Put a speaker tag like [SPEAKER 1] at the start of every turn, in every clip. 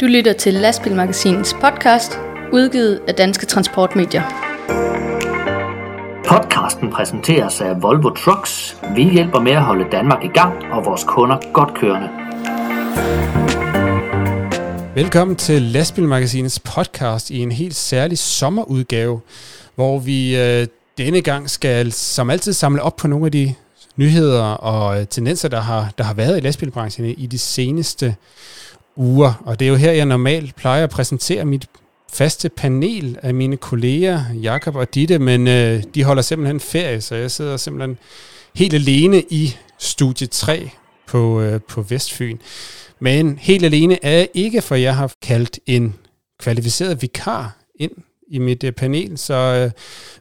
[SPEAKER 1] Du lytter til Lastbilmagasinets podcast, udgivet af Danske Transportmedier.
[SPEAKER 2] Podcasten præsenteres af Volvo Trucks. Vi hjælper med at holde Danmark i gang og vores kunder godt kørende.
[SPEAKER 3] Velkommen til Lastbilmagasinets podcast i en helt særlig sommerudgave, hvor vi øh, denne gang skal som altid samle op på nogle af de nyheder og øh, tendenser, der har, der har været i lastbilbranchen i de seneste uger. Og det er jo her, jeg normalt plejer at præsentere mit faste panel af mine kolleger, Jakob og Ditte, men øh, de holder simpelthen ferie, så jeg sidder simpelthen helt alene i studie 3 på, øh, på Vestfyn. Men helt alene er jeg ikke, for jeg har kaldt en kvalificeret vikar ind i mit øh, panel. Så øh,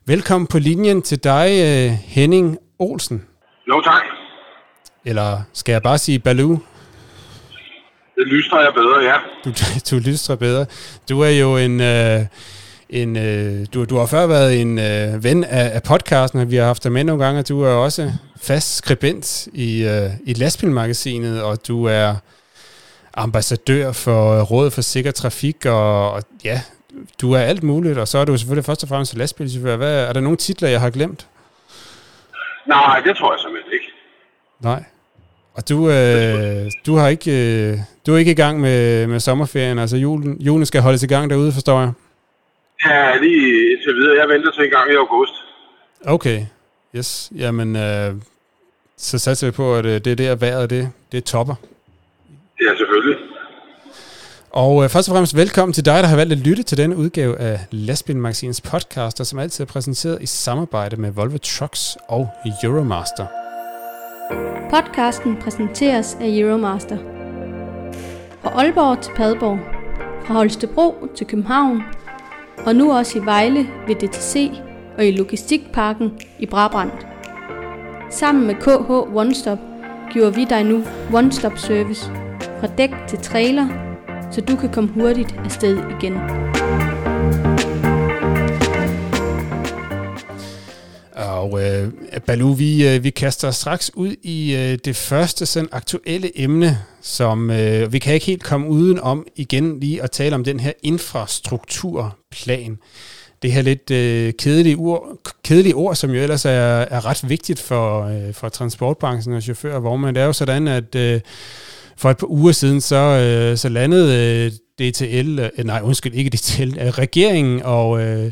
[SPEAKER 3] velkommen på linjen til dig, øh, Henning Olsen.
[SPEAKER 4] Jo, tak.
[SPEAKER 3] Eller skal jeg bare sige Balu?
[SPEAKER 4] Det lystrer jeg bedre, ja.
[SPEAKER 3] Du, du lystrer bedre. Du er jo en... Øh, en, øh, du, du har før været en øh, ven af, af podcasten, og vi har haft dig med nogle gange, og du er også fast skribent i, øh, i lastbilmagasinet, og du er ambassadør for Rådet for Sikker Trafik, og, og ja, du er alt muligt, og så er du selvfølgelig først og fremmest lastbilchauffør. Hvad, er der nogle titler, jeg har glemt?
[SPEAKER 4] Nej, det tror jeg simpelthen ikke.
[SPEAKER 3] Nej. Og du, øh, du har ikke, øh, du er ikke i gang med, med sommerferien, altså julen, julen skal holdes i gang derude, forstår jeg?
[SPEAKER 4] Ja, lige til videre. Jeg venter til en gang i august.
[SPEAKER 3] Okay, yes. Jamen, øh, så satser vi på, at øh, det er der vejret, det, det topper.
[SPEAKER 4] Ja, selvfølgelig.
[SPEAKER 3] Og øh, først og fremmest velkommen til dig, der har valgt at lytte til denne udgave af Lastbilmagasinets podcast, der som altid er præsenteret i samarbejde med Volvo Trucks og Euromaster.
[SPEAKER 1] Podcasten præsenteres af Euromaster. Fra Aalborg til Padborg, fra Holstebro til København, og nu også i Vejle ved DTC og i Logistikparken i Brabrand. Sammen med KH One Stop giver vi dig nu One Stop Service fra dæk til trailer, så du kan komme hurtigt afsted igen.
[SPEAKER 3] Og øh, Balu, vi, øh, vi kaster straks ud i øh, det første sådan aktuelle emne, som øh, vi kan ikke helt komme uden om igen lige at tale om den her infrastrukturplan. Det her lidt øh, kedelige, ord, kedelige ord, som jo ellers er, er ret vigtigt for, øh, for transportbranchen og chauffører hvor man Det er jo sådan, at øh, for et par uger siden, så, øh, så landede øh, DTL, øh, nej undskyld, ikke DTL, øh, regeringen og, øh,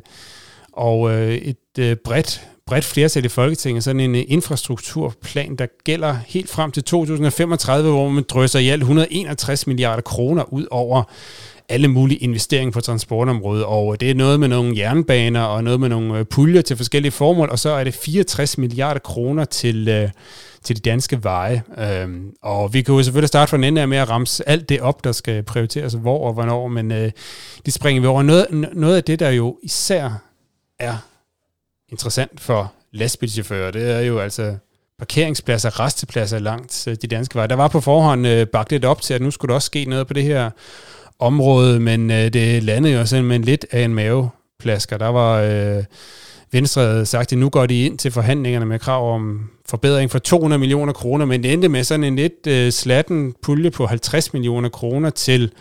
[SPEAKER 3] og øh, et øh, bredt bredt flertal i Folketinget sådan en øh, infrastrukturplan, der gælder helt frem til 2035, hvor man drøser i alt 161 milliarder kroner ud over alle mulige investeringer på transportområdet, og det er noget med nogle jernbaner og noget med nogle øh, puljer til forskellige formål, og så er det 64 milliarder kroner til, øh, til de danske veje. Øhm, og vi kan jo selvfølgelig starte fra den ende af med at ramse alt det op, der skal prioriteres hvor og hvornår, men øh, det springer vi over. Noget, noget af det, der jo især er interessant for lastbilchauffører, det er jo altså parkeringspladser, restepladser langt øh, de danske veje. Der var på forhånd øh, bagt lidt op til, at nu skulle der også ske noget på det her område, men øh, det landede jo simpelthen lidt af en maveplasker. Der var øh, Venstre havde sagt, at nu går de ind til forhandlingerne med krav om forbedring for 200 millioner kroner, men det endte med sådan en lidt øh, slatten pulje på 50 millioner kroner til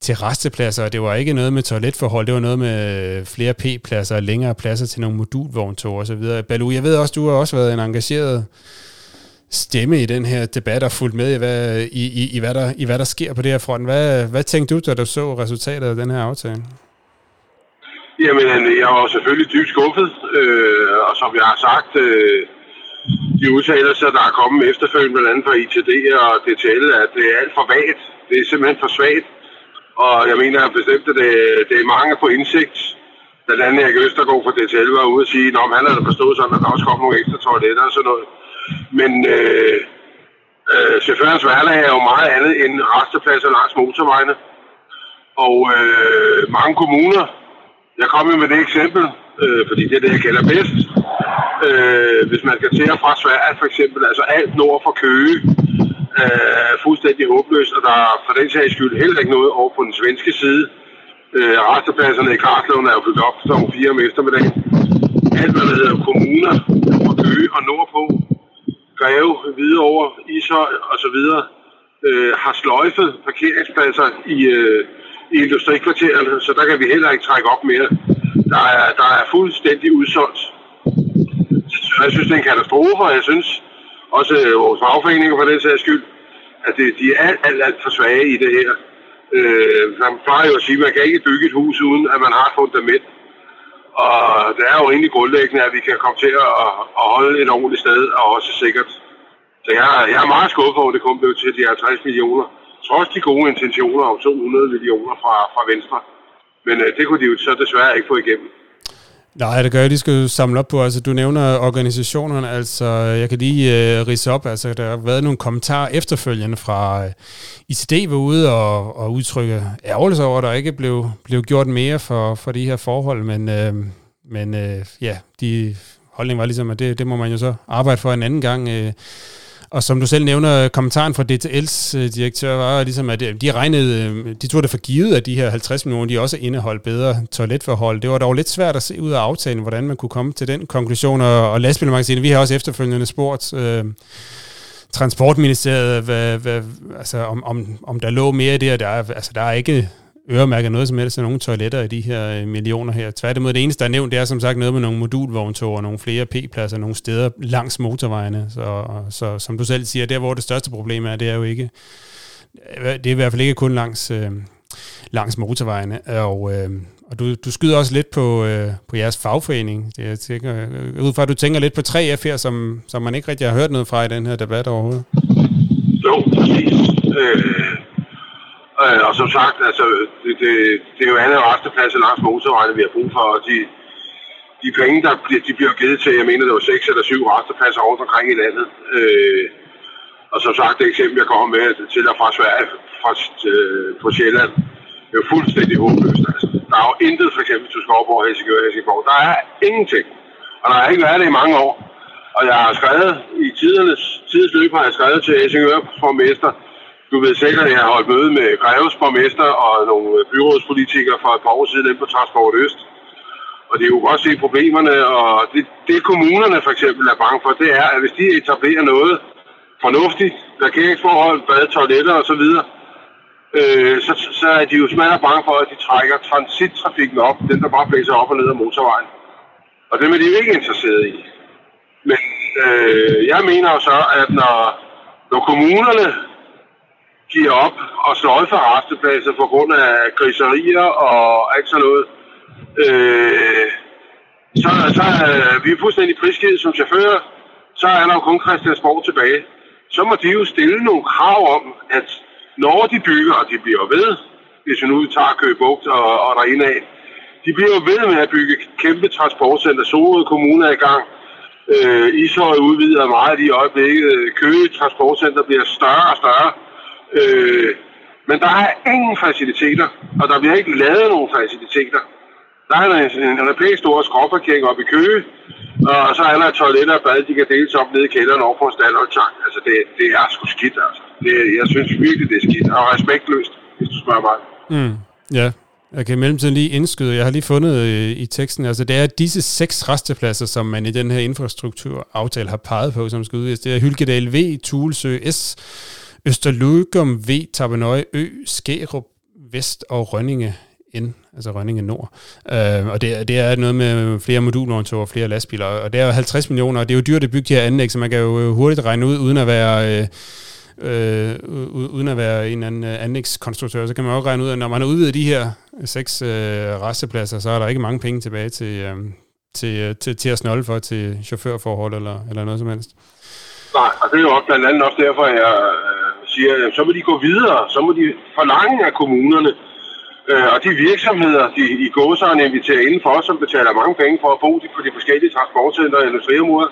[SPEAKER 3] til restepladser, og det var ikke noget med toiletforhold, det var noget med øh, flere P-pladser og længere pladser til nogle modulvogntog og så videre. Balu, jeg ved også, du har også været en engageret stemme i den her debat og fulgt med i, hvad, i, i, i, hvad, der, i hvad der sker på det her front. Hvad, hvad tænkte du, da du så resultatet af den her aftale?
[SPEAKER 4] Jamen, øh, jeg var selvfølgelig dybt skuffet, øh, og som jeg har sagt, øh, de udtalelser, der er kommet efterfølgende, blandt andet fra ITD og DTL, at det er alt for vagt. Det er simpelthen for svagt. Og jeg mener bestemt, at det, det er mange på indsigt. Blandt andet Erik Østergaard fra DTL var ude og sige, at han havde forstået sådan, at der også kom nogle ekstra toiletter og sådan noget. Men øh, øh, chaufførens hverdag er jo meget andet end restepladser langs motorvejene. Og øh, mange kommuner, jeg kommer med det eksempel, øh, fordi det er det, jeg kender bedst. Øh, hvis man skal til og fra Sverige for eksempel, altså alt nord for Køge, øh, fuldstændig håbløst, og der er for den sags skyld heller ikke noget over på den svenske side. Øh, restepladserne i Karslund er jo fyldt op kl. 4 om eftermiddagen. Alt, hvad der hedder kommuner, fra Køge og nordpå, Greve, Hvidovre, Ishøj osv. Øh, har sløjfet parkeringspladser i, øh, i industrikvartererne, så der kan vi heller ikke trække op mere. Der er, der er fuldstændig udsolgt. Så jeg synes, det er en katastrofe, og jeg synes også øh, vores fagforeninger for den sags skyld, at det, de er alt, alt, alt for svage i det her. Øh, man plejer jo at sige, at man kan ikke bygge et hus, uden at man har et fundament. Og det er jo egentlig grundlæggende, at vi kan komme til at, at holde et ordentligt sted, og også sikkert. Så jeg, jeg er meget skuffet over, at det kun blev til de 50 millioner. Trods de gode intentioner om 200 millioner fra, fra Venstre. Men øh, det kunne de jo så desværre ikke få igennem.
[SPEAKER 3] Nej, det gør jeg, lige skal samle op på. Altså, du nævner organisationerne, altså jeg kan lige øh, rise op, altså der har været nogle kommentarer efterfølgende fra øh, ICD var ude og, og udtrykke ærgerlighed over, at der ikke blev, blev gjort mere for, for de her forhold, men, øh, men øh, ja, de holdning var ligesom, at det, det må man jo så arbejde for en anden gang. Øh, og som du selv nævner, kommentaren fra DTL's øh, direktør var ligesom, at øh, de regnede, øh, de tog det for givet, at de her 50 millioner, de også indeholdt bedre toiletforhold. Det var dog lidt svært at se ud af aftalen, hvordan man kunne komme til den konklusion. Og, og lastbilmagasinet, vi har også efterfølgende spurgt øh, Transportministeriet, hvad, hvad, altså, om, om, om der lå mere i det, og der, altså, der er ikke øremærker noget som helst af nogle toiletter i de her øh, millioner her. Tværtimod, det eneste, der er nævnt, det er som sagt noget med nogle modulvogntog og nogle flere P-pladser nogle steder langs motorvejene. Så, så som du selv siger, der hvor det største problem er, det er jo ikke, øh, det er i hvert fald ikke kun langs, øh, langs motorvejene. Og, øh, og du, du skyder også lidt på, øh, på jeres fagforening. Det, jeg tænker, øh, ud fra at du tænker lidt på 3F her, som, som man ikke rigtig har hørt noget fra i den her debat overhovedet.
[SPEAKER 4] Jo, præcis. Øh, Øh, og som sagt, altså, det, det, det er jo andet restepladser langs motorvejene, vi har brug for, og de, de penge, der bliver, de bliver givet til, jeg mener, det var seks eller syv restepladser rundt omkring i landet. Øh, og som sagt, det eksempel, jeg kommer med til og fra Sverige, fra, øh, på Sjælland, det er jo fuldstændig håbløst. Altså. Der er jo intet, for eksempel til Skovborg, Helsingør Helsingborg. Der er ingenting. Og der har ikke været det i mange år. Og jeg har skrevet, i tidernes, tidsløb har jeg skrevet til Helsingør mester du ved selv, at jeg har holdt møde med Greves borgmester og nogle byrådspolitikere for et par år siden inde på Transport Øst. Og er jo godt se problemerne, og det, det kommunerne for eksempel er bange for, det er, at hvis de etablerer noget fornuftigt, parkeringsforhold, bad, toiletter osv., øh, så, så er de jo smadret bange for, at de trækker transittrafikken op, den der bare blæser op og ned ad motorvejen. Og det er de jo ikke interesseret i. Men øh, jeg mener jo så, at når, når kommunerne giver op og sløjfer restepladser på grund af griserier og alt sådan noget, øh, så, så er vi fuldstændig prisgivet som chauffører. Så er der jo kun Christiansborg tilbage. Så må de jo stille nogle krav om, at når de bygger, og de bliver ved, hvis vi nu tager Køgebugt og, og derinde af, de bliver jo ved med at bygge kæmpe transportcenter. Sorø Kommune er i gang. Øh, Ishøj udvider meget i øjeblikket. Køge Transportcenter bliver større og større. Øh, men der er ingen faciliteter, og der bliver ikke lavet nogen faciliteter. Der er en, en, en pænt stor skråparkering oppe i Køge, og så er der toiletter toilet og bad, de kan deles op nede i kælderen over på en standardtank. Altså, det, det er sgu skidt, altså. Det, jeg synes virkelig, det er skidt og respektløst, hvis du spørger mig.
[SPEAKER 3] Mm, ja, jeg kan i mellemtiden lige indskyde, jeg har lige fundet øh, i teksten, altså det er disse seks restepladser, som man i den her infrastrukturaftale har peget på, som skal udvides. Det er Hylkedal V, Tulsø S, Østerlugum, V, Tabernøje, Ø, Skærup, Vest og Rønninge N, altså Rønninge Nord. Øh, og det, det er noget med flere modulvogntog og flere lastbiler, og det er jo 50 millioner, og det er jo dyrt at bygge de her anlæg, så man kan jo øh, hurtigt regne ud, uden at være... Øh, øh, uden at være en anden øh, anlægskonstruktør, så kan man også regne ud, at når man har udvidet de her seks øh, restepladser, så er der ikke mange penge tilbage til, øh, til, øh, til, til at snolde for til chaufførforhold eller, eller noget som helst.
[SPEAKER 4] Nej, og det er jo også blandt andet også derfor, jeg siger, at så må de gå videre, så må de forlange af kommunerne, øh, og de virksomheder, de i gåsøjne inviterer indenfor, som betaler mange penge for at bo på de forskellige transportcenter eller industriområder,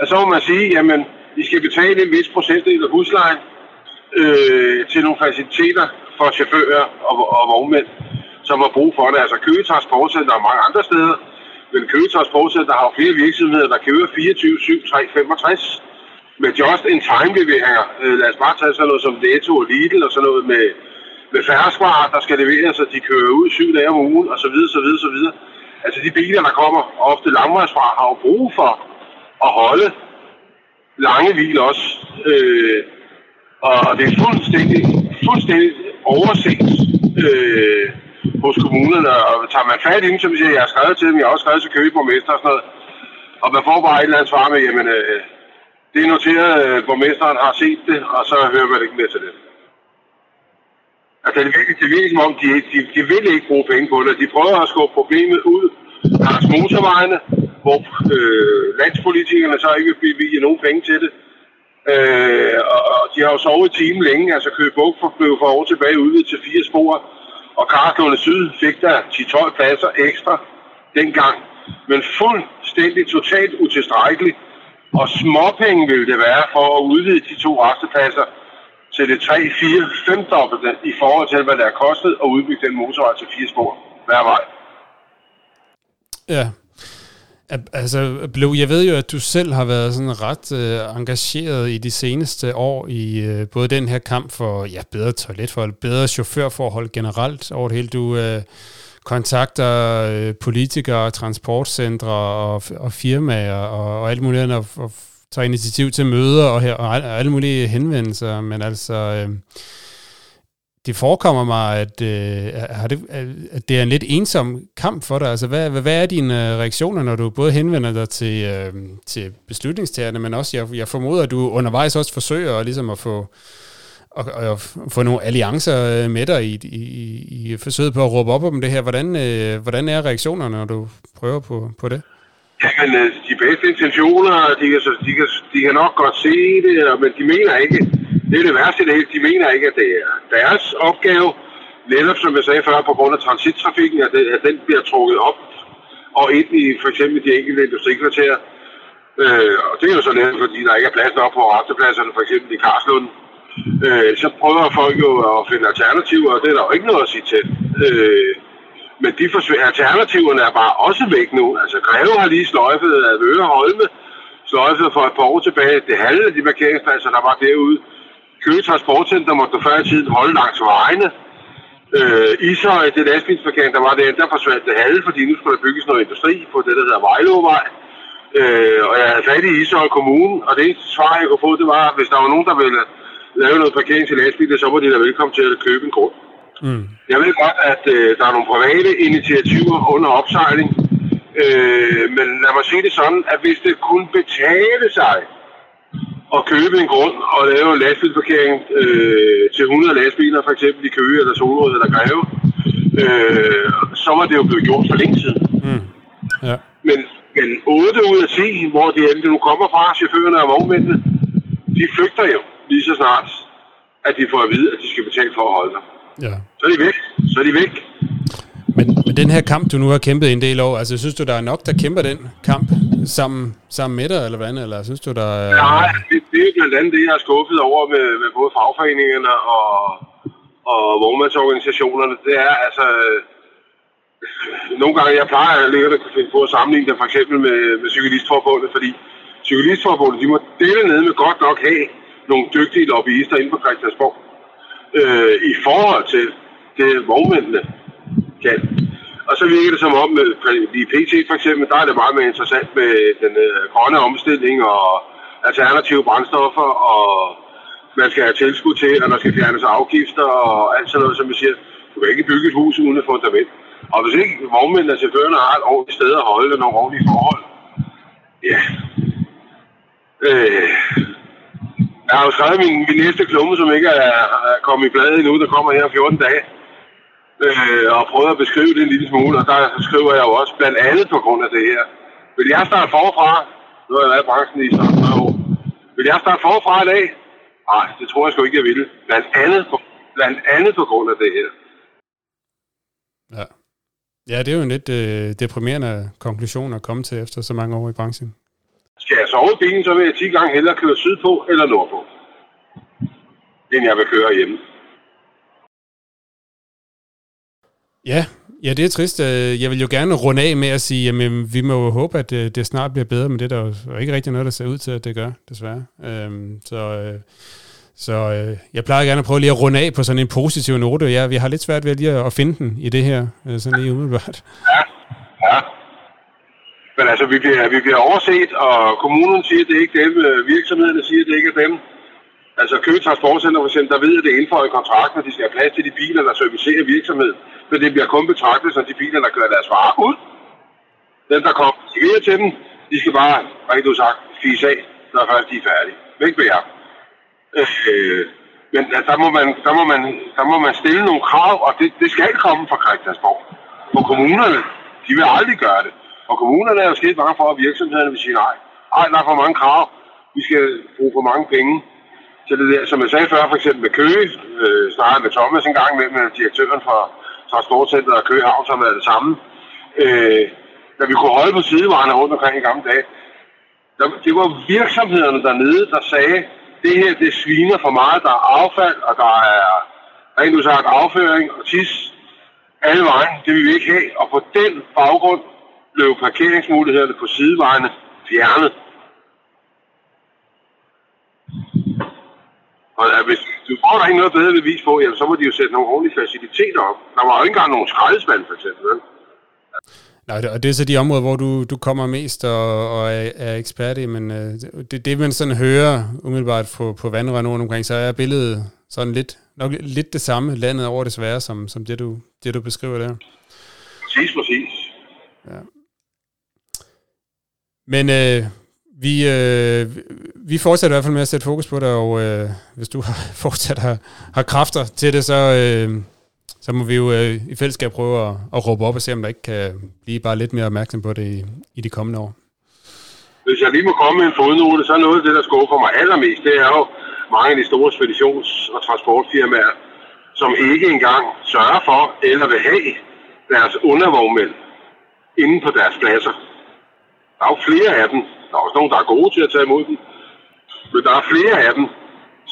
[SPEAKER 4] at så må man sige, jamen, de skal betale en vis procentdel af huslejen øh, til nogle faciliteter for chauffører og, og vognmænd, som har brug for det. Altså Køge Transportcenter og mange andre steder, men Køge Transportcenter har jo flere virksomheder, der kører 24, 7, 3, 65 med just-in-time-leveringer. Øh, lad os bare tage sådan noget som Netto og Lidl og sådan noget med, med færdsvarer, der skal leveres, så de kører ud syv dage om ugen, og så videre, så videre, så videre. Altså de biler, der kommer ofte langvejsfra, har jo brug for at holde lange hvil også. Øh, og det er fuldstændig, fuldstændig overset øh, hos kommunerne. Og tager man fat i dem, som siger, jeg har skrevet til dem, jeg har også skrevet til købeborgmester og sådan noget. Og man får bare et eller andet svar med, jamen, øh, det er noteret, at borgmesteren har set det, og så hører man ikke mere til det. Altså, det virker, det virker som om, de, de, de vil ikke bruge penge på det. De prøver at skubbe problemet ud langs motorvejene, hvor øh, landspolitikerne så ikke vil bevilge nogen penge til det. Øh, og de har jo sovet i timen længe. Altså, Køge for blev for år tilbage udvidet til fire spor, og Karlslunde Syd fik der 10-12 pladser ekstra dengang. Men fuldstændig totalt utilstrækkeligt. Og småpenge ville det være for at udvide de to restepladser til det 3, 4, 5 dobbelte i forhold til, hvad det har kostet at udbygge den motorvej til fire spor hver vej.
[SPEAKER 3] Ja. Altså, Blue, jeg ved jo, at du selv har været sådan ret øh, engageret i de seneste år i øh, både den her kamp for ja, bedre toiletforhold, bedre chaufførforhold generelt over det hele. Du øh, kontakter øh, politikere, transportcentre og, og firmaer og, og alt muligt andet, og, og tager initiativ til møder og, her, og alle mulige henvendelser, men altså... Øh, det forekommer mig, at, øh, har det, at det er en lidt ensom kamp for dig. Altså, hvad, hvad, er dine øh, reaktioner, når du både henvender dig til, øh, til beslutningstagerne, men også, jeg, jeg formoder, at du undervejs også forsøger ligesom at få, og, og få nogle alliancer øh, med dig i, i, i forsøget på at råbe op om det her. Hvordan, øh, hvordan er reaktionerne, når du prøver på, på det?
[SPEAKER 4] Jamen, øh, de bedste intentioner, de kan, de, kan, de kan nok godt se det, men de mener ikke, det er det værste det hele, de mener ikke, at det er deres opgave, netop som jeg sagde før, på grund af transittrafikken, at, det, at den bliver trukket op og ind i for eksempel de enkelte industrikvarterer. Øh, og det er jo så netop, fordi der ikke er plads nok på restepladserne, for eksempel i Karslund. Øh, så prøver folk jo at finde alternativer, og det er der jo ikke noget at sige til. Øh, men de forsvinder. Alternativerne er bare også væk nu. Altså Greve har lige sløjfet af Øre Holme, sløjfet for et par år tilbage. Det halve af de parkeringspladser, der var derude. Køge Transportcenter måtte før i tiden holde langs vejene. Øh, Ishøj, det lastbilsparkering, der var der, der forsvandt det halve, fordi nu skulle der bygges noget industri på det, der hedder Vejlovvej. Øh, og jeg havde fat i Ishøj Kommune, og det eneste svar, jeg kunne få, det var, hvis der var nogen, der ville lave noget parkering til lastbiler, så var de da velkommen til at købe en grund. Mm. Jeg ved godt, at øh, der er nogle private initiativer under opsejling, øh, men lad mig sige det sådan, at hvis det kunne betale sig at købe en grund og lave en lastbilsparkering øh, til 100 lastbiler, for eksempel i Køge eller Solrød eller Greve, øh, så var det jo blevet gjort for længe siden. Mm. Ja. Men, men 8 ud af 10, hvor de endelig nu kommer fra, chaufførerne og vognmændene, de flygter jo lige så snart, at de får at vide, at de skal betale for at holde sig. Ja. Så er de væk. Så er de væk.
[SPEAKER 3] Men, men den her kamp, du nu har kæmpet en del år, altså synes du, der er nok, der kæmper den kamp sammen, sammen med dig, eller hvad? Eller synes du, der er...
[SPEAKER 4] Nej, det, det er blandt andet det, jeg er skuffet over med, med både fagforeningerne og, og vognmandsorganisationerne. Det er altså... Nogle gange, jeg plejer at lægge at finde på at sammenligne det for eksempel med, med Cyklistforbundet, fordi Cyklistforbundet, de må dele ned med godt nok have nogle dygtige lobbyister inde på Christiansborg øh, i forhold til det vognmændene kan. Og så virker det som om, øh, i PT for eksempel, der er det meget mere interessant med den øh, grønne omstilling og alternative brændstoffer, og man skal have tilskud til, og der skal fjernes afgifter og alt sådan noget, som vi siger. Du kan ikke bygge et hus uden et fundament. Og hvis ikke vognmændene og chaufførerne har et ordentligt sted at holde, nogle ordentlige forhold, ja, øh, jeg har jo skrevet min, min næste klumme, som ikke er, er kommet i bladet endnu, der kommer her om 14 dage. Øh, og prøvet at beskrive det en lille smule, og der skriver jeg jo også blandt andet på grund af det her. Vil jeg starte forfra? Nu har jeg været i branchen i sådan noget år. Vil jeg starte forfra i dag? Nej, det tror jeg sgu ikke, jeg ville. Blandt andet på, blandt andet på grund af det her.
[SPEAKER 3] Ja. Ja, det er jo en lidt øh, deprimerende konklusion at komme til efter så mange år i branchen.
[SPEAKER 4] Skal jeg sove i bilen, så vil jeg 10 gange hellere køre sydpå eller nordpå, end jeg vil køre hjemme.
[SPEAKER 3] Ja, ja, det er trist. Øh, jeg vil jo gerne runde af med at sige, at vi må jo håbe, at øh, det snart bliver bedre, men det er der jo ikke rigtig noget, der ser ud til, at det gør, desværre. Øhm, så øh, så jeg plejer gerne at prøve lige at runde af på sådan en positiv note. Ja, vi har lidt svært ved lige at finde den i det her, sådan lige umiddelbart.
[SPEAKER 4] Ja. Men altså, vi bliver, vi bliver overset, og kommunen siger, at det er ikke dem, øh, virksomhederne siger, at det ikke er dem. Altså Køge Transportcenter for eksempel, der ved, at det er inden for i kontrakten, at de skal have plads til de biler, der servicerer virksomhed. Men det bliver kun betragtet som de biler, der kører deres varer ud. Dem, der kommer til dem, de skal bare, rigtig sagt, fise af, når først de er færdige. Væk med jer. Øh, men altså, der, må man, der, må man, der må man stille nogle krav, og det, det skal komme fra Christiansborg. For kommunerne, de vil aldrig gøre det. Og kommunerne er jo skidt bange for, at virksomhederne vil sige nej. Ej, der er for mange krav. Vi skal bruge for mange penge til det der. Som jeg sagde før, for eksempel med Køge, øh, snakkede med Thomas en gang med, med direktøren for Transportcenteret og Køge Havn, som er det samme. Øh, da vi kunne holde på sidevejene rundt omkring i gamle dage, der, det var virksomhederne dernede, der sagde, det her det sviner for meget, der er affald, og der er rent udsagt afføring og tis alle vejen. Det vil vi ikke have, og på den baggrund blev parkeringsmulighederne på sidevejene fjernet. Og hvis du får der ikke noget bedre bevis på, jamen, så må de jo sætte nogle ordentlige faciliteter op. Der var jo ikke engang nogen skraldespand, for eksempel.
[SPEAKER 3] Nej, og det er så de områder, hvor du, du kommer mest og, og er, er ekspert i, men øh, det, det man sådan hører umiddelbart på, på vandrørene rundt omkring, så er billedet sådan lidt, nok lidt det samme landet over desværre, som, som det, du, det, du beskriver der.
[SPEAKER 4] Præcis, præcis. Ja.
[SPEAKER 3] Men øh, vi, øh, vi fortsætter i hvert fald med at sætte fokus på det, og øh, hvis du fortsat har, har kræfter til det, så, øh, så må vi jo øh, i fællesskab prøve at, at råbe op og se, om der ikke kan blive bare lidt mere opmærksom på det i, i de kommende år.
[SPEAKER 4] Hvis jeg lige må komme med en fodnote, så er noget af det, der skuffer mig allermest, det er jo mange af de store speditions- og transportfirmaer, som ikke engang sørger for eller vil have deres undervognmænd inde på deres pladser. Der er jo flere af dem. Der er også nogen, der er gode til at tage imod dem. Men der er flere af dem,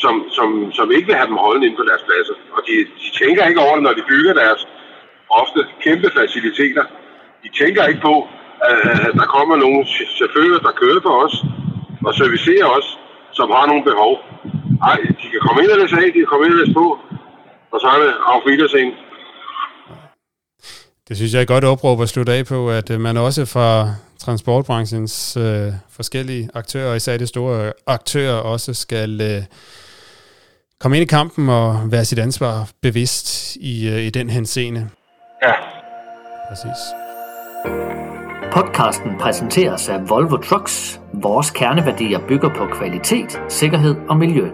[SPEAKER 4] som, som, som ikke vil have dem holdende inde på deres pladser. Og de, de tænker ikke over det, når de bygger deres ofte kæmpe faciliteter. De tænker ikke på, at der kommer nogle chauffører, der kører for os og servicerer os, som har nogle behov. Nej, de kan komme ind og læse af, de kan komme ind og læse på, og så er det auf Wiedersehen.
[SPEAKER 3] Det synes jeg er et godt opråb at slutte af på, at øh, man også fra transportbranchens øh, forskellige aktører, især de store aktører, også skal øh, komme ind i kampen og være sit ansvar bevidst i, øh, i den henseende.
[SPEAKER 4] Ja.
[SPEAKER 3] Præcis.
[SPEAKER 2] Podcasten præsenteres af Volvo Trucks. Vores kerneværdier bygger på kvalitet, sikkerhed og miljø.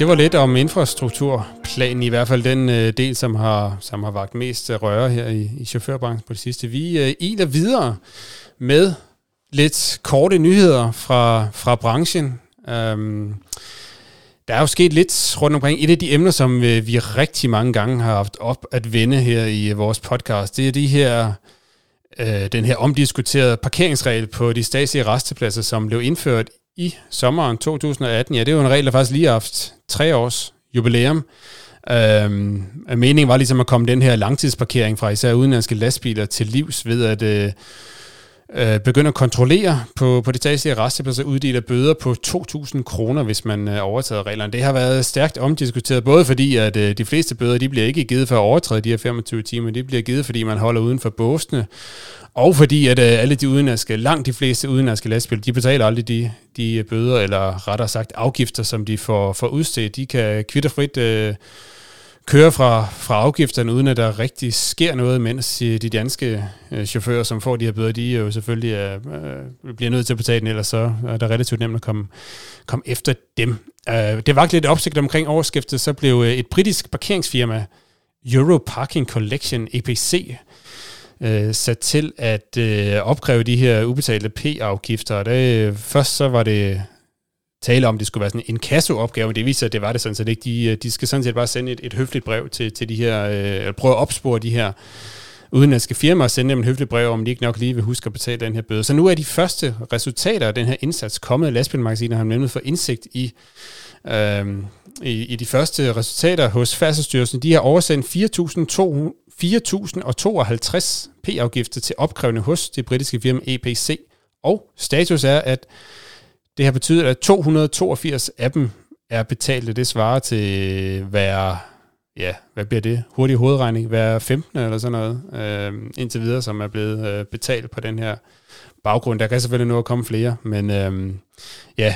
[SPEAKER 3] Det var lidt om infrastrukturplanen, i hvert fald den øh, del, som har, som har vagt mest øh, røre her i, i chaufførbranchen på det sidste. Vi øh, iler videre med lidt korte nyheder fra, fra branchen. Øhm, der er jo sket lidt rundt omkring. Et af de emner, som øh, vi rigtig mange gange har haft op at vende her i øh, vores podcast, det er de her, øh, den her omdiskuterede parkeringsregel på de statslige restepladser, som blev indført i sommeren 2018. Ja, det er jo en regel, der faktisk lige har haft tre års jubilæum. Øhm, meningen var ligesom at komme den her langtidsparkering fra især udenlandske lastbiler til livs ved at øh, øh, begynde at kontrollere på, på de statslige restepladser, uddeler bøder på 2.000 kroner, hvis man øh, overtræder reglerne. Det har været stærkt omdiskuteret, både fordi, at øh, de fleste bøder, de bliver ikke givet for at overtræde de her 25 timer, de bliver givet, fordi man holder uden for båsene, og fordi, at øh, alle de udenlandske, langt de fleste udenlandske lastbiler, de betaler aldrig de, de øh, bøder, eller rettere sagt afgifter, som de får, får udstedt. De kan kvitterfrit øh, kører fra, fra afgifterne, uden at der rigtig sker noget, mens de danske øh, chauffører, som får de her bøder, de er jo selvfølgelig øh, øh, bliver nødt til at betale den, ellers så er det relativt nemt at komme, komme efter dem. Øh, det var lidt opsigt omkring overskiftet, så blev øh, et britisk parkeringsfirma, Euro Parking Collection, EPC, øh, sat til at øh, opkræve de her ubetalte P-afgifter. Det, øh, først så var det tale om, at det skulle være sådan en kasseopgave, men det viser, at det var det sådan set ikke. De, øh, de skal sådan set bare sende et, et høfligt brev til, til de her, øh, prøve at opspore de her udenlandske firmaer og sende dem et høfligt brev, om de ikke nok lige vil huske at betale den her bøde. Så nu er de første resultater af den her indsats kommet. Lastbilmagasinet har nemlig fået indsigt i, øh, i, i de første resultater hos Færdselsstyrelsen. De har oversendt 4.052 p-afgifter til opkrævende hos det britiske firma EPC. Og status er, at det har betydet, at 282 af dem er betalte. Det svarer til hver ja, hvad bliver det? Hurtig hovedregning, hver 15. eller sådan noget, øh, indtil videre, som er blevet øh, betalt på den her baggrund. Der kan selvfølgelig nu at komme flere, men øh, ja,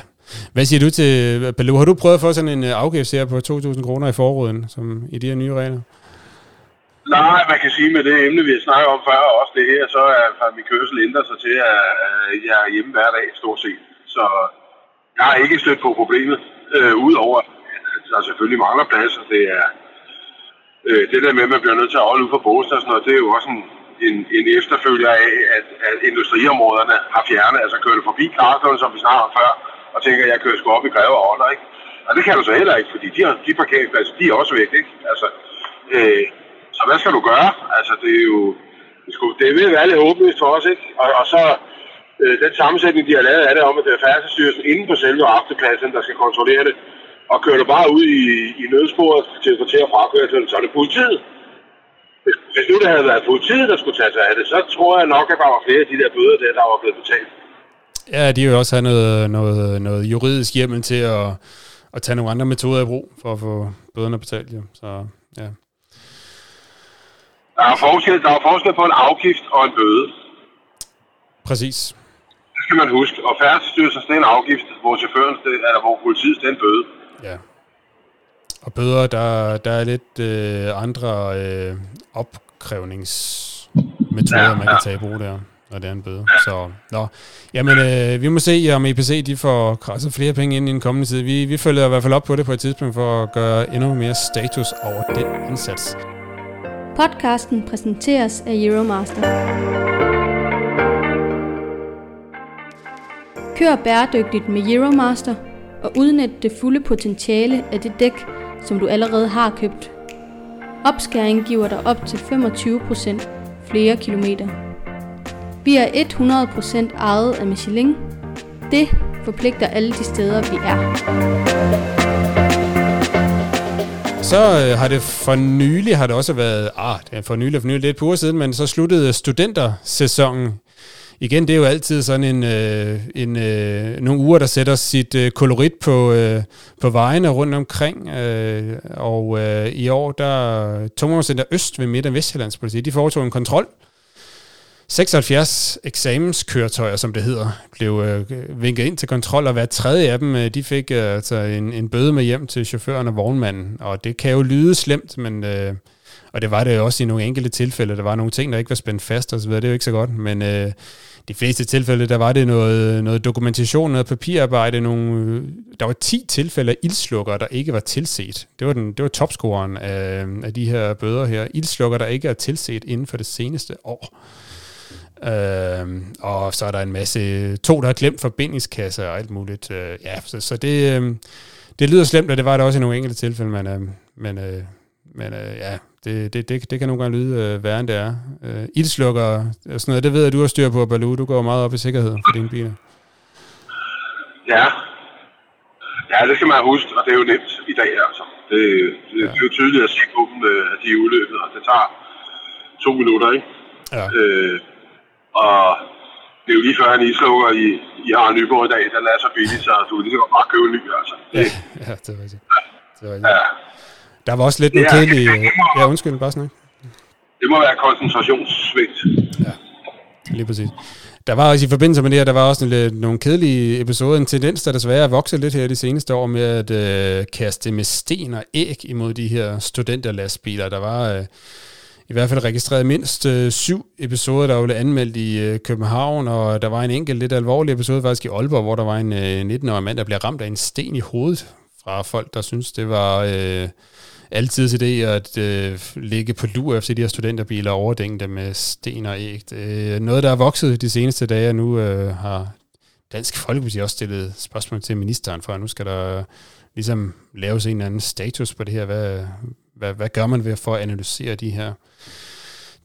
[SPEAKER 3] hvad siger du til, Baloo? Har du prøvet at få sådan en øh, afgift her på 2.000 kroner i forråden, som i de her nye regler?
[SPEAKER 4] Nej, man kan sige med det emne, vi har snakket om før, og også det her, så er min kørsel ændrer sig til, at jeg er hjemme hver dag, stort set. Så jeg har ikke stødt på problemet, øh, udover at der selvfølgelig mangler pladser. Det er øh, det der med, at man bliver nødt til at holde ud for Boston og sådan noget, det er jo også en, en, en efterfølger af, at, at industriområderne har fjernet, altså kørt forbi Karlslund, som vi snakkede om før, og tænker, at jeg kører sgu op i Greve og Ånder, ikke? Og det kan du så heller ikke, fordi de, de parkeringspladser, de er også væk, ikke? Altså, øh, så hvad skal du gøre? Altså, det er jo... Det, skulle, det vil være lidt håbløst for os, ikke? Og, og så øh, den sammensætning, de har lavet af det, om at det er færdselsstyrelsen inden på selve aftenpladsen, der skal kontrollere det, og kører du bare ud i, i nødsporet til at at frakøre så er det politiet. Hvis, hvis nu det havde været politiet, der skulle tage sig af det, så tror jeg nok, at der var flere af de der bøder der, der var blevet betalt.
[SPEAKER 3] Ja, de vil også have noget, noget, noget juridisk hjemmel til at, at tage nogle andre metoder i brug for at få bøderne betalt. Ja. Så, ja.
[SPEAKER 4] Der er, forskel, der er forskel på en afgift og en bøde.
[SPEAKER 3] Præcis.
[SPEAKER 4] Skal man huske. Og færdsstyrelsen er en afgift, hvor chaufføren, det, eller hvor politiet det er en bøde.
[SPEAKER 3] Ja. Og bøder, der, der er lidt øh, andre øh, opkrævningsmetoder, ja, man kan tage i brug der når det er en bøde. Så, nå. Jamen, øh, vi må se, om EPC de får krasset flere penge ind i den kommende tid. Vi, vi følger i hvert fald op på det på et tidspunkt for at gøre endnu mere status over den indsats.
[SPEAKER 1] Podcasten præsenteres af Euromaster. Kør bæredygtigt med Euromaster og udnyt det fulde potentiale af det dæk, som du allerede har købt. Opskæring giver dig op til 25% flere kilometer. Vi er 100% ejet af Michelin. Det forpligter alle de steder, vi er.
[SPEAKER 3] Så øh, har det for nylig har det også været, ah, det er for nylig, for nylig, lidt på siden, men så sluttede studentersæsonen. Igen, det er jo altid sådan en, øh, en øh, nogle uger, der sætter sit øh, kolorit på, øh, på vejene rundt omkring. Øh, og øh, i år, der Tungvognscenter Øst ved Midt- og Vestjyllands politi, de foretog en kontrol 76 eksamenskøretøjer, som det hedder, blev øh, vinket ind til kontrol, og hver tredje af dem, øh, de fik øh, altså en, en bøde med hjem til chaufføren og vognmanden. Og det kan jo lyde slemt, men, øh, og det var det jo også i nogle enkelte tilfælde. Der var nogle ting, der ikke var spændt fast og så videre. Det er jo ikke så godt, men øh, de fleste tilfælde, der var det noget, noget dokumentation, noget papirarbejde, nogle, øh, der var 10 tilfælde af ildslukker, der ikke var tilset. Det var, den, det var topscoren af, af de her bøder her. Ildslukker, der ikke er tilset inden for det seneste år. Øh, og så er der en masse, to der har glemt forbindingskasser og alt muligt. Øh, ja, så, så det, øh, det lyder slemt, og det var det også i nogle enkelte tilfælde, men, øh, men, øh, men øh, ja, det, det, det, det kan nogle gange lyde øh, værre, end det er. Øh, ildslukker og sådan noget, det ved jeg, du har styr på, Balu. Du går meget op i sikkerhed for dine biler.
[SPEAKER 4] Ja. Ja, det skal man huske, og det er jo nemt i dag, altså. Det, det, ja. det er jo tydeligt at se på dem, øh, at de er udløbet, og det tager to minutter, ikke? Ja. Øh, og det er jo lige før en islukker i, i Arne Nyborg i dag, den er så billig, så du kan lige så godt bare købe en ny, altså.
[SPEAKER 3] Ja, ja det er rigtigt. Ja. Det er rigtigt. Ja. Der var også lidt noget kedeligt... Ja, undskyld, bare snak.
[SPEAKER 4] Det må være koncentrationssvigt.
[SPEAKER 3] Ja, lige præcis. Der var også i forbindelse med det her, der var også en, nogle kedelige episoder, en tendens, der desværre er vokset lidt her de seneste år med at øh, kaste med sten og æg imod de her studenterlastbiler. Der var øh, i hvert fald registreret mindst øh, syv episoder, der blev anmeldt i øh, København, og der var en enkelt lidt alvorlig episode faktisk i Aalborg, hvor der var en øh, 19-årig mand, der blev ramt af en sten i hovedet fra folk, der synes det var øh, altid idé at øh, ligge på lur efter de her studenterbiler og overdænge dem med sten og æg. Øh, noget, der er vokset de seneste dage, og nu øh, har Dansk Folkeparti også stillet spørgsmål til ministeren for, at nu skal der ligesom laves en eller anden status på det her. Hvad, hvad, hvad gør man ved for at analysere de her,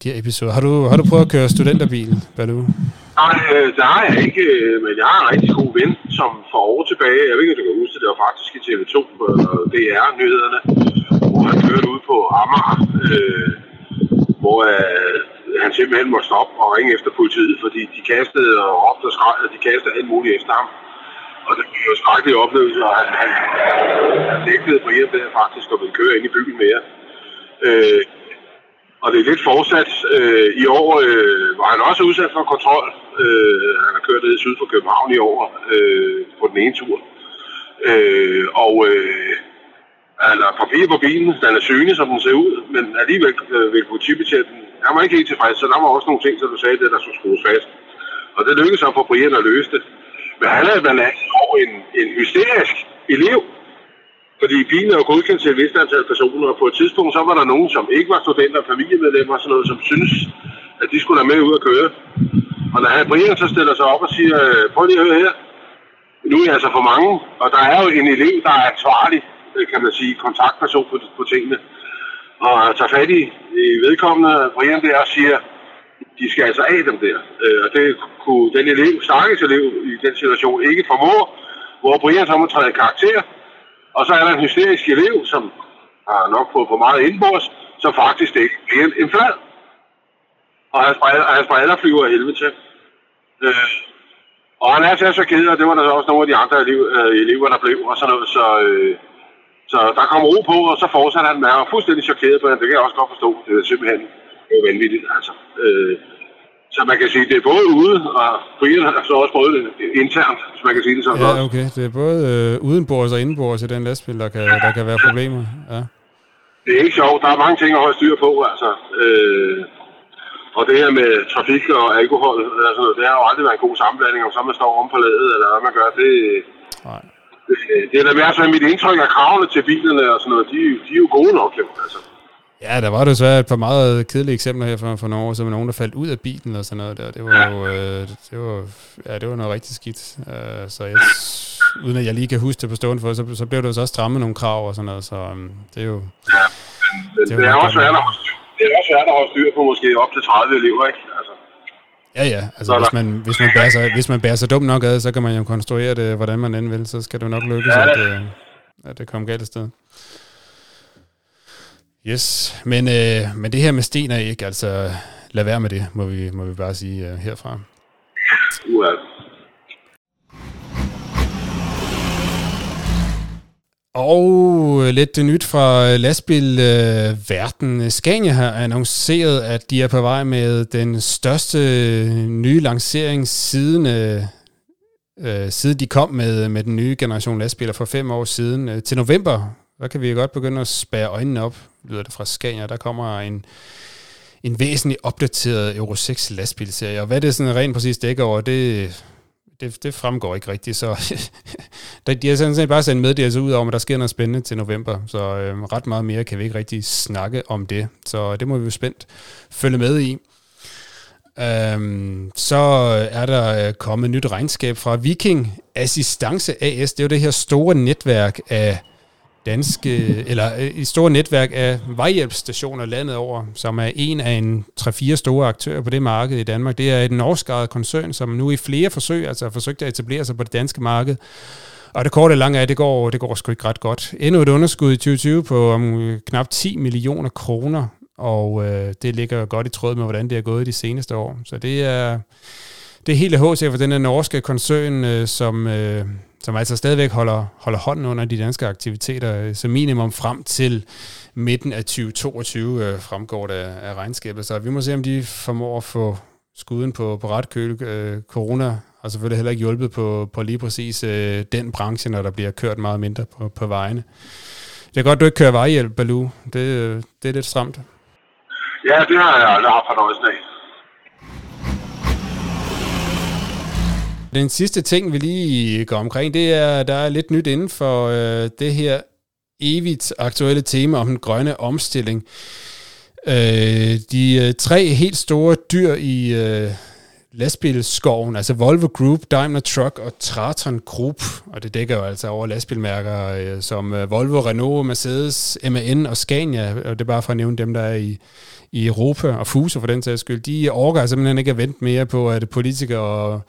[SPEAKER 3] de her episoder? Har du, har du prøvet at køre studenterbil, Balu?
[SPEAKER 4] Nej, øh, det har jeg ikke, øh, men jeg har en rigtig god ven, som for år tilbage, jeg ved ikke, om du kan huske det, var faktisk i TV2 på øh, DR-nyhederne, hvor han kørte ud på Amager, øh, hvor øh, han simpelthen måtte stoppe og ringe efter politiet, fordi de kastede og råbte og skreg, de kastede alt muligt efter ham. Og det blev jo skrækkelig oplevelse, og han, han, han nægtede på hjem faktisk, og ville køre ind i byen mere. Øh, og det er lidt fortsat. Øh, I år øh, var han også udsat for kontrol. Øh, han har kørt ned syd for København i år øh, på den ene tur. Øh, og øh, han har papir på bilen, den er synlig, som den ser ud, men alligevel øh, vil politibetjenten, han var ikke helt tilfreds, så der var også nogle ting, som du sagde, det, der skulle skrues fast. Og det lykkedes ham for Brian at løse det. Men han havde blandt andet over en, en hysterisk elev, fordi bilen er godkendt til et vist antal personer, og på et tidspunkt så var der nogen, som ikke var studenter familiemedlemmer og sådan noget, som synes, at de skulle være med ud at køre. Og når Brian så stiller sig op og siger, prøv lige at høre her, nu er jeg altså for mange, og der er jo en elev, der er ansvarlig, Øh, kan man sige, kontaktperson på, på tingene. Og tager fat i, i vedkommende, Brian der, og siger, de skal altså af dem der. Øh, og det kunne den elev, stakkels elev i den situation ikke formå, hvor Brian så må træde karakter. Og så er der en hysterisk elev, som har nok fået for meget indbords, som faktisk ikke bliver en flad. Og hans brædder, hans brædder flyver af helvede til. Øh, og han er så ked, og det var der også nogle af de andre elever, øh, elever der blev, og sådan noget. Så, øh, så der kom ro på, og så fortsatte han at være fuldstændig chokeret på det. Det kan jeg også godt forstå. Det er simpelthen det vanvittigt, altså. Øh, så man kan sige, det er både ude, og Brian har så også prøvet det internt, hvis man kan sige det sådan.
[SPEAKER 3] Ja, okay. Det er både øh, udenbords og indenbords i den lastbil, der kan, der kan være problemer. Ja.
[SPEAKER 4] Det er ikke sjovt. Der er mange ting at holde styr på, altså. Øh, og det her med trafik og alkohol, altså, det har jo aldrig været en god sammenblanding, om så man står om på ladet, eller hvad man gør. Det,
[SPEAKER 3] Nej.
[SPEAKER 4] Det, det er da mere sådan mit indtryk af kravene til bilerne og sådan noget. De, de er jo gode nok, jo, altså.
[SPEAKER 3] Ja, der var desværre et par meget kedelige eksempler her for, for nogle år siden, nogen, der faldt ud af bilen og sådan noget der. Det var jo, øh, det var, ja, det var noget rigtig skidt. Uh, så jeg, uden at jeg lige kan huske det på stående for, så, så blev der så også strammet nogle krav og sådan noget, så um, det er jo...
[SPEAKER 4] Ja, men det, det, er også svært at det er også svært at holde styr på måske op til 30 elever, ikke?
[SPEAKER 3] Ja, ja. Altså, hvis man, hvis, man bærer sig, hvis man bærer sig dumt nok ad, så kan man jo konstruere det, hvordan man end vil. Så skal det nok lykkes, ja, det. at, at det kommer galt sted. Yes, men, øh, men det her med sten er ikke, altså lad være med det, må vi, må vi bare sige uh, herfra.
[SPEAKER 4] Well.
[SPEAKER 3] Og øh, lidt nyt fra øh, lastbilverden. Scania har annonceret, at de er på vej med den største øh, nye lancering siden, øh, siden de kom med, med den nye generation lastbiler for fem år siden. Til november der kan vi godt begynde at spære øjnene op, lyder det fra Scania. Der kommer en, en væsentlig opdateret Euro 6 lastbilserie. Og hvad det sådan rent præcis dækker over, det, det, det fremgår ikke rigtigt. Så de har sådan set bare sendt meddelelse ud om, at der sker noget spændende til november. Så øh, ret meget mere kan vi ikke rigtig snakke om det. Så det må vi jo spændt følge med i. Øhm, så er der øh, kommet nyt regnskab fra Viking Assistance AS. Det er jo det her store netværk af danske, eller øh, et stort netværk af vejhjælpsstationer landet over, som er en af en 3-4 store aktører på det marked i Danmark. Det er et norskejet koncern, som nu i flere forsøg altså har forsøgt at etablere sig på det danske marked. Og det korte og lange er, det går, det går sgu ikke ret godt. Endnu et underskud i 2020 på om øh, knap 10 millioner kroner, og øh, det ligger godt i tråd med, hvordan det er gået de seneste år. Så det er, det er helt HC for den her norske koncern, øh, som, øh, som altså stadigvæk holder, holder hånden under de danske aktiviteter, så som minimum frem til midten af 2022 øh, fremgår det af, af regnskabet. Så vi må se, om de formår at få skuden på, på ret køl. Øh, corona har selvfølgelig heller ikke hjulpet på, på lige præcis øh, den branche, når der bliver kørt meget mindre på, på vejene. Det er godt, du ikke kører vejhjælp, Balu. Det, øh, det er lidt stramt.
[SPEAKER 4] Ja, det har jeg aldrig haft fornøjelsen af.
[SPEAKER 3] Den sidste ting, vi lige går omkring, det er, der er lidt nyt inden for øh, det her evigt aktuelle tema om den grønne omstilling. Øh, de øh, tre helt store dyr i øh, lastbilskoven, altså Volvo Group, Daimler Truck og Traton Group, og det dækker jo altså over lastbilmærker øh, som øh, Volvo, Renault, Mercedes, MAN og Scania, og det er bare for at nævne dem, der er i, i Europa og Fuso for den sags skyld, de overgår simpelthen ikke at vente mere på, at politikere og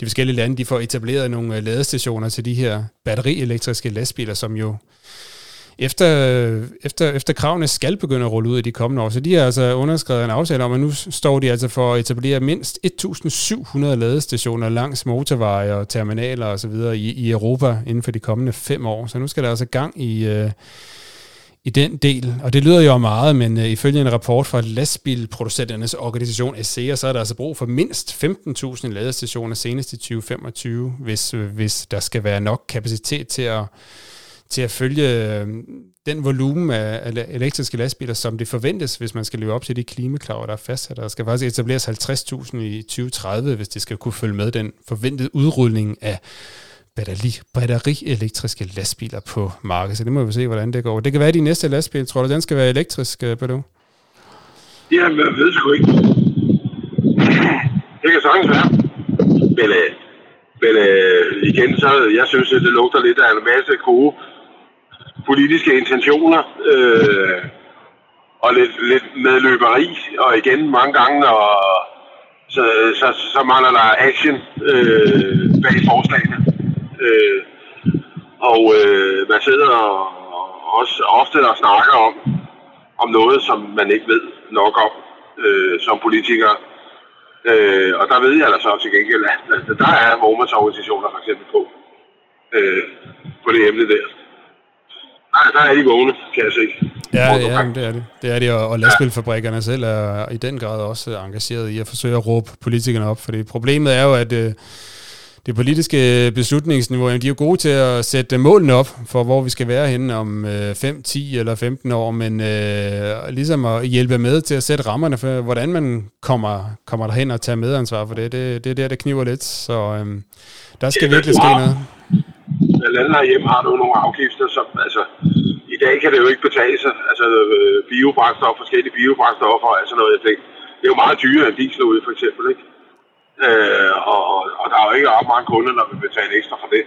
[SPEAKER 3] de forskellige lande, de får etableret nogle øh, ladestationer til de her batterielektriske lastbiler, som jo efter, efter, efter kravene skal begynde at rulle ud i de kommende år. Så de har altså underskrevet en aftale om, at nu står de altså for at etablere mindst 1.700 ladestationer langs motorveje og terminaler osv. I, i Europa inden for de kommende fem år. Så nu skal der altså gang i, Øh, i den del, og det lyder jo meget, men øh, ifølge en rapport fra lastbilproducenternes organisation ASEA, så er der altså brug for mindst 15.000 ladestationer senest i 2025, hvis, øh, hvis der skal være nok kapacitet til at, til at følge øh, den volumen af, af elektriske lastbiler, som det forventes, hvis man skal leve op til de klimakrav, der er fastsat. Der skal faktisk etableres 50.000 i 2030, hvis det skal kunne følge med den forventede udrulning af batteri, batterielektriske lastbiler på markedet. Så det må vi se, hvordan det går. Det kan være, at de næste lastbil, tror du, den skal være elektrisk, øh, Bado?
[SPEAKER 4] Jamen, jeg ved sgu ikke. Det kan sagtens være. Men, øh, men øh, igen, så jeg synes, at det lugter lidt af en masse gode politiske intentioner. Øh, og lidt, lidt medløberi. Og igen, mange gange, og så, så, så mangler der action øh, bag forslagene. Øh, og øh, man sidder og, også ofte og snakker om, om noget, som man ikke ved nok om øh, som politiker. Øh, og der ved jeg da så til gengæld, at der er vognmandsorganisationer for eksempel på, øh, på det emne der. Nej, der er de vågne, kan jeg se.
[SPEAKER 3] Ja, ja det er det. Det er de, og lastbilfabrikkerne selv er i den grad også engageret i at forsøge at råbe politikerne op, fordi problemet er jo, at øh, det politiske beslutningsniveau, de er jo gode til at sætte målene op for, hvor vi skal være henne om øh, 5, 10 eller 15 år, men øh, ligesom at hjælpe med til at sætte rammerne for, hvordan man kommer, kommer derhen og tager medansvar for det. Det, det er der, det kniver lidt, så øh, der skal virkelig ske noget.
[SPEAKER 4] Blandt andet herhjemme har du nogle afgifter, som altså, i dag kan det jo ikke betale sig. Altså øh, biobrændstof, forskellige biobrændstoffer og sådan noget. Det, det er jo meget dyrere end diesel ud, for eksempel, ikke? Øh, og, og der er jo ikke ret mange kunder, der vil betale ekstra for det.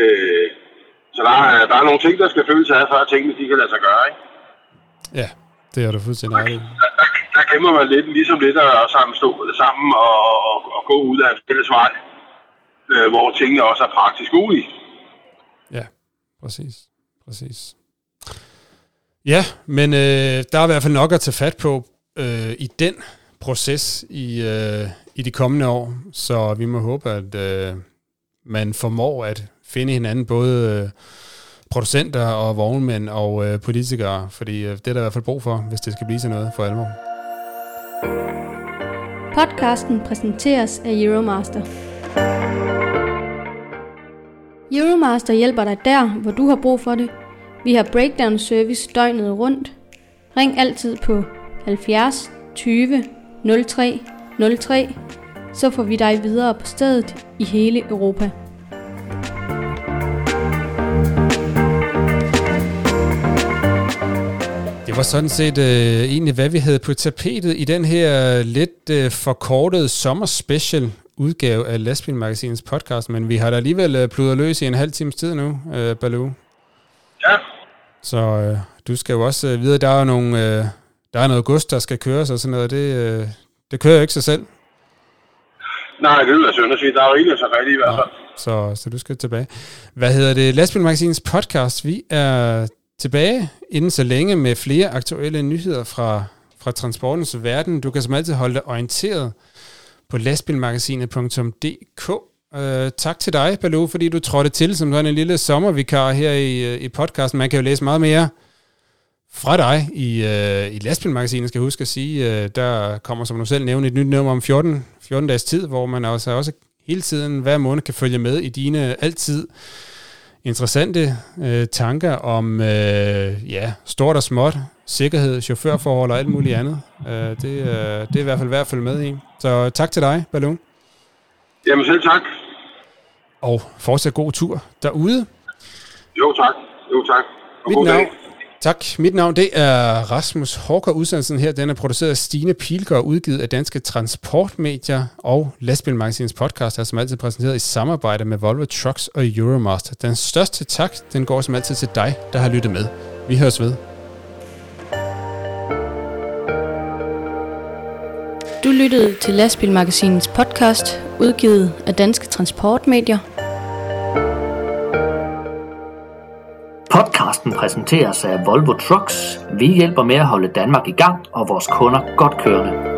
[SPEAKER 4] Øh, så der er, der er nogle ting, der skal føles af, før tingene de kan lade sig gøre, ikke?
[SPEAKER 3] Ja, det er du fuldstændig
[SPEAKER 4] ret der, der, der kæmper man lidt, ligesom lidt at stå sammen og, og, og gå ud af en fælles vej, øh, hvor tingene også er praktisk mulige.
[SPEAKER 3] Ja, præcis. Præcis. Ja, men øh, der er i hvert fald nok at tage fat på øh, i den proces i, øh, i de kommende år, så vi må håbe, at øh, man formår at finde hinanden, både øh, producenter og vognmænd og øh, politikere, fordi øh, det er der i hvert fald brug for, hvis det skal blive til noget for alvor.
[SPEAKER 1] Podcasten præsenteres af Euromaster. Euromaster hjælper dig der, hvor du har brug for det. Vi har breakdown service døgnet rundt. Ring altid på 70 20 03 03, så får vi dig videre på stedet i hele Europa.
[SPEAKER 3] Det var sådan set øh, egentlig, hvad vi havde på tapetet i den her lidt øh, forkortede sommerspecial udgave af Lastbilmagasinets podcast, men vi har da alligevel øh, pludret løs i en halv times tid nu, øh, Baloo.
[SPEAKER 4] Ja.
[SPEAKER 3] Så øh, du skal jo også øh, vide, der er nogle, øh, der er noget gods, der skal køres og sådan noget. Det, øh, det kører jo ikke sig selv.
[SPEAKER 4] Nej, det jeg synd at sige. Der er jo ikke så rigtigt i hvert fald.
[SPEAKER 3] Så, så du skal tilbage. Hvad hedder det? Lastbilmagasinets podcast. Vi er tilbage inden så længe med flere aktuelle nyheder fra, fra transportens verden. Du kan som altid holde dig orienteret på lastbilmagasinet.dk. Uh, øh, tak til dig, Baloo, fordi du trådte til som sådan en lille sommervikar her i, øh, i podcasten. Man kan jo læse meget mere fra dig i, uh, i Lastbilmagasinet, skal jeg huske at sige. Uh, der kommer, som du selv nævnte, et nyt nummer om 14, 14 dages tid, hvor man også, også hele tiden, hver måned, kan følge med i dine altid interessante øh, tanker om øh, ja, stort og småt, sikkerhed, chaufførforhold og alt muligt andet. Uh, det, uh, det er i hvert fald værd at følge med i. Så tak til dig, Ballon.
[SPEAKER 4] Jamen selv tak.
[SPEAKER 3] Og fortsat god tur derude.
[SPEAKER 4] Jo tak. Jo tak.
[SPEAKER 3] Og Mit navn, Tak. Mit navn det er Rasmus Håker. Udsendelsen her den er produceret af Stine Pilgaard, udgivet af Danske Transportmedier og Lastbilmagasinets podcast er som altid præsenteret i samarbejde med Volvo Trucks og Euromaster. Den største tak, den går som altid til dig, der har lyttet med. Vi høres ved.
[SPEAKER 1] Du lyttede til Lastbilmagasinets podcast, udgivet af Danske Transportmedier
[SPEAKER 2] Podcasten præsenteres af Volvo Trucks. Vi hjælper med at holde Danmark i gang og vores kunder godt kørende.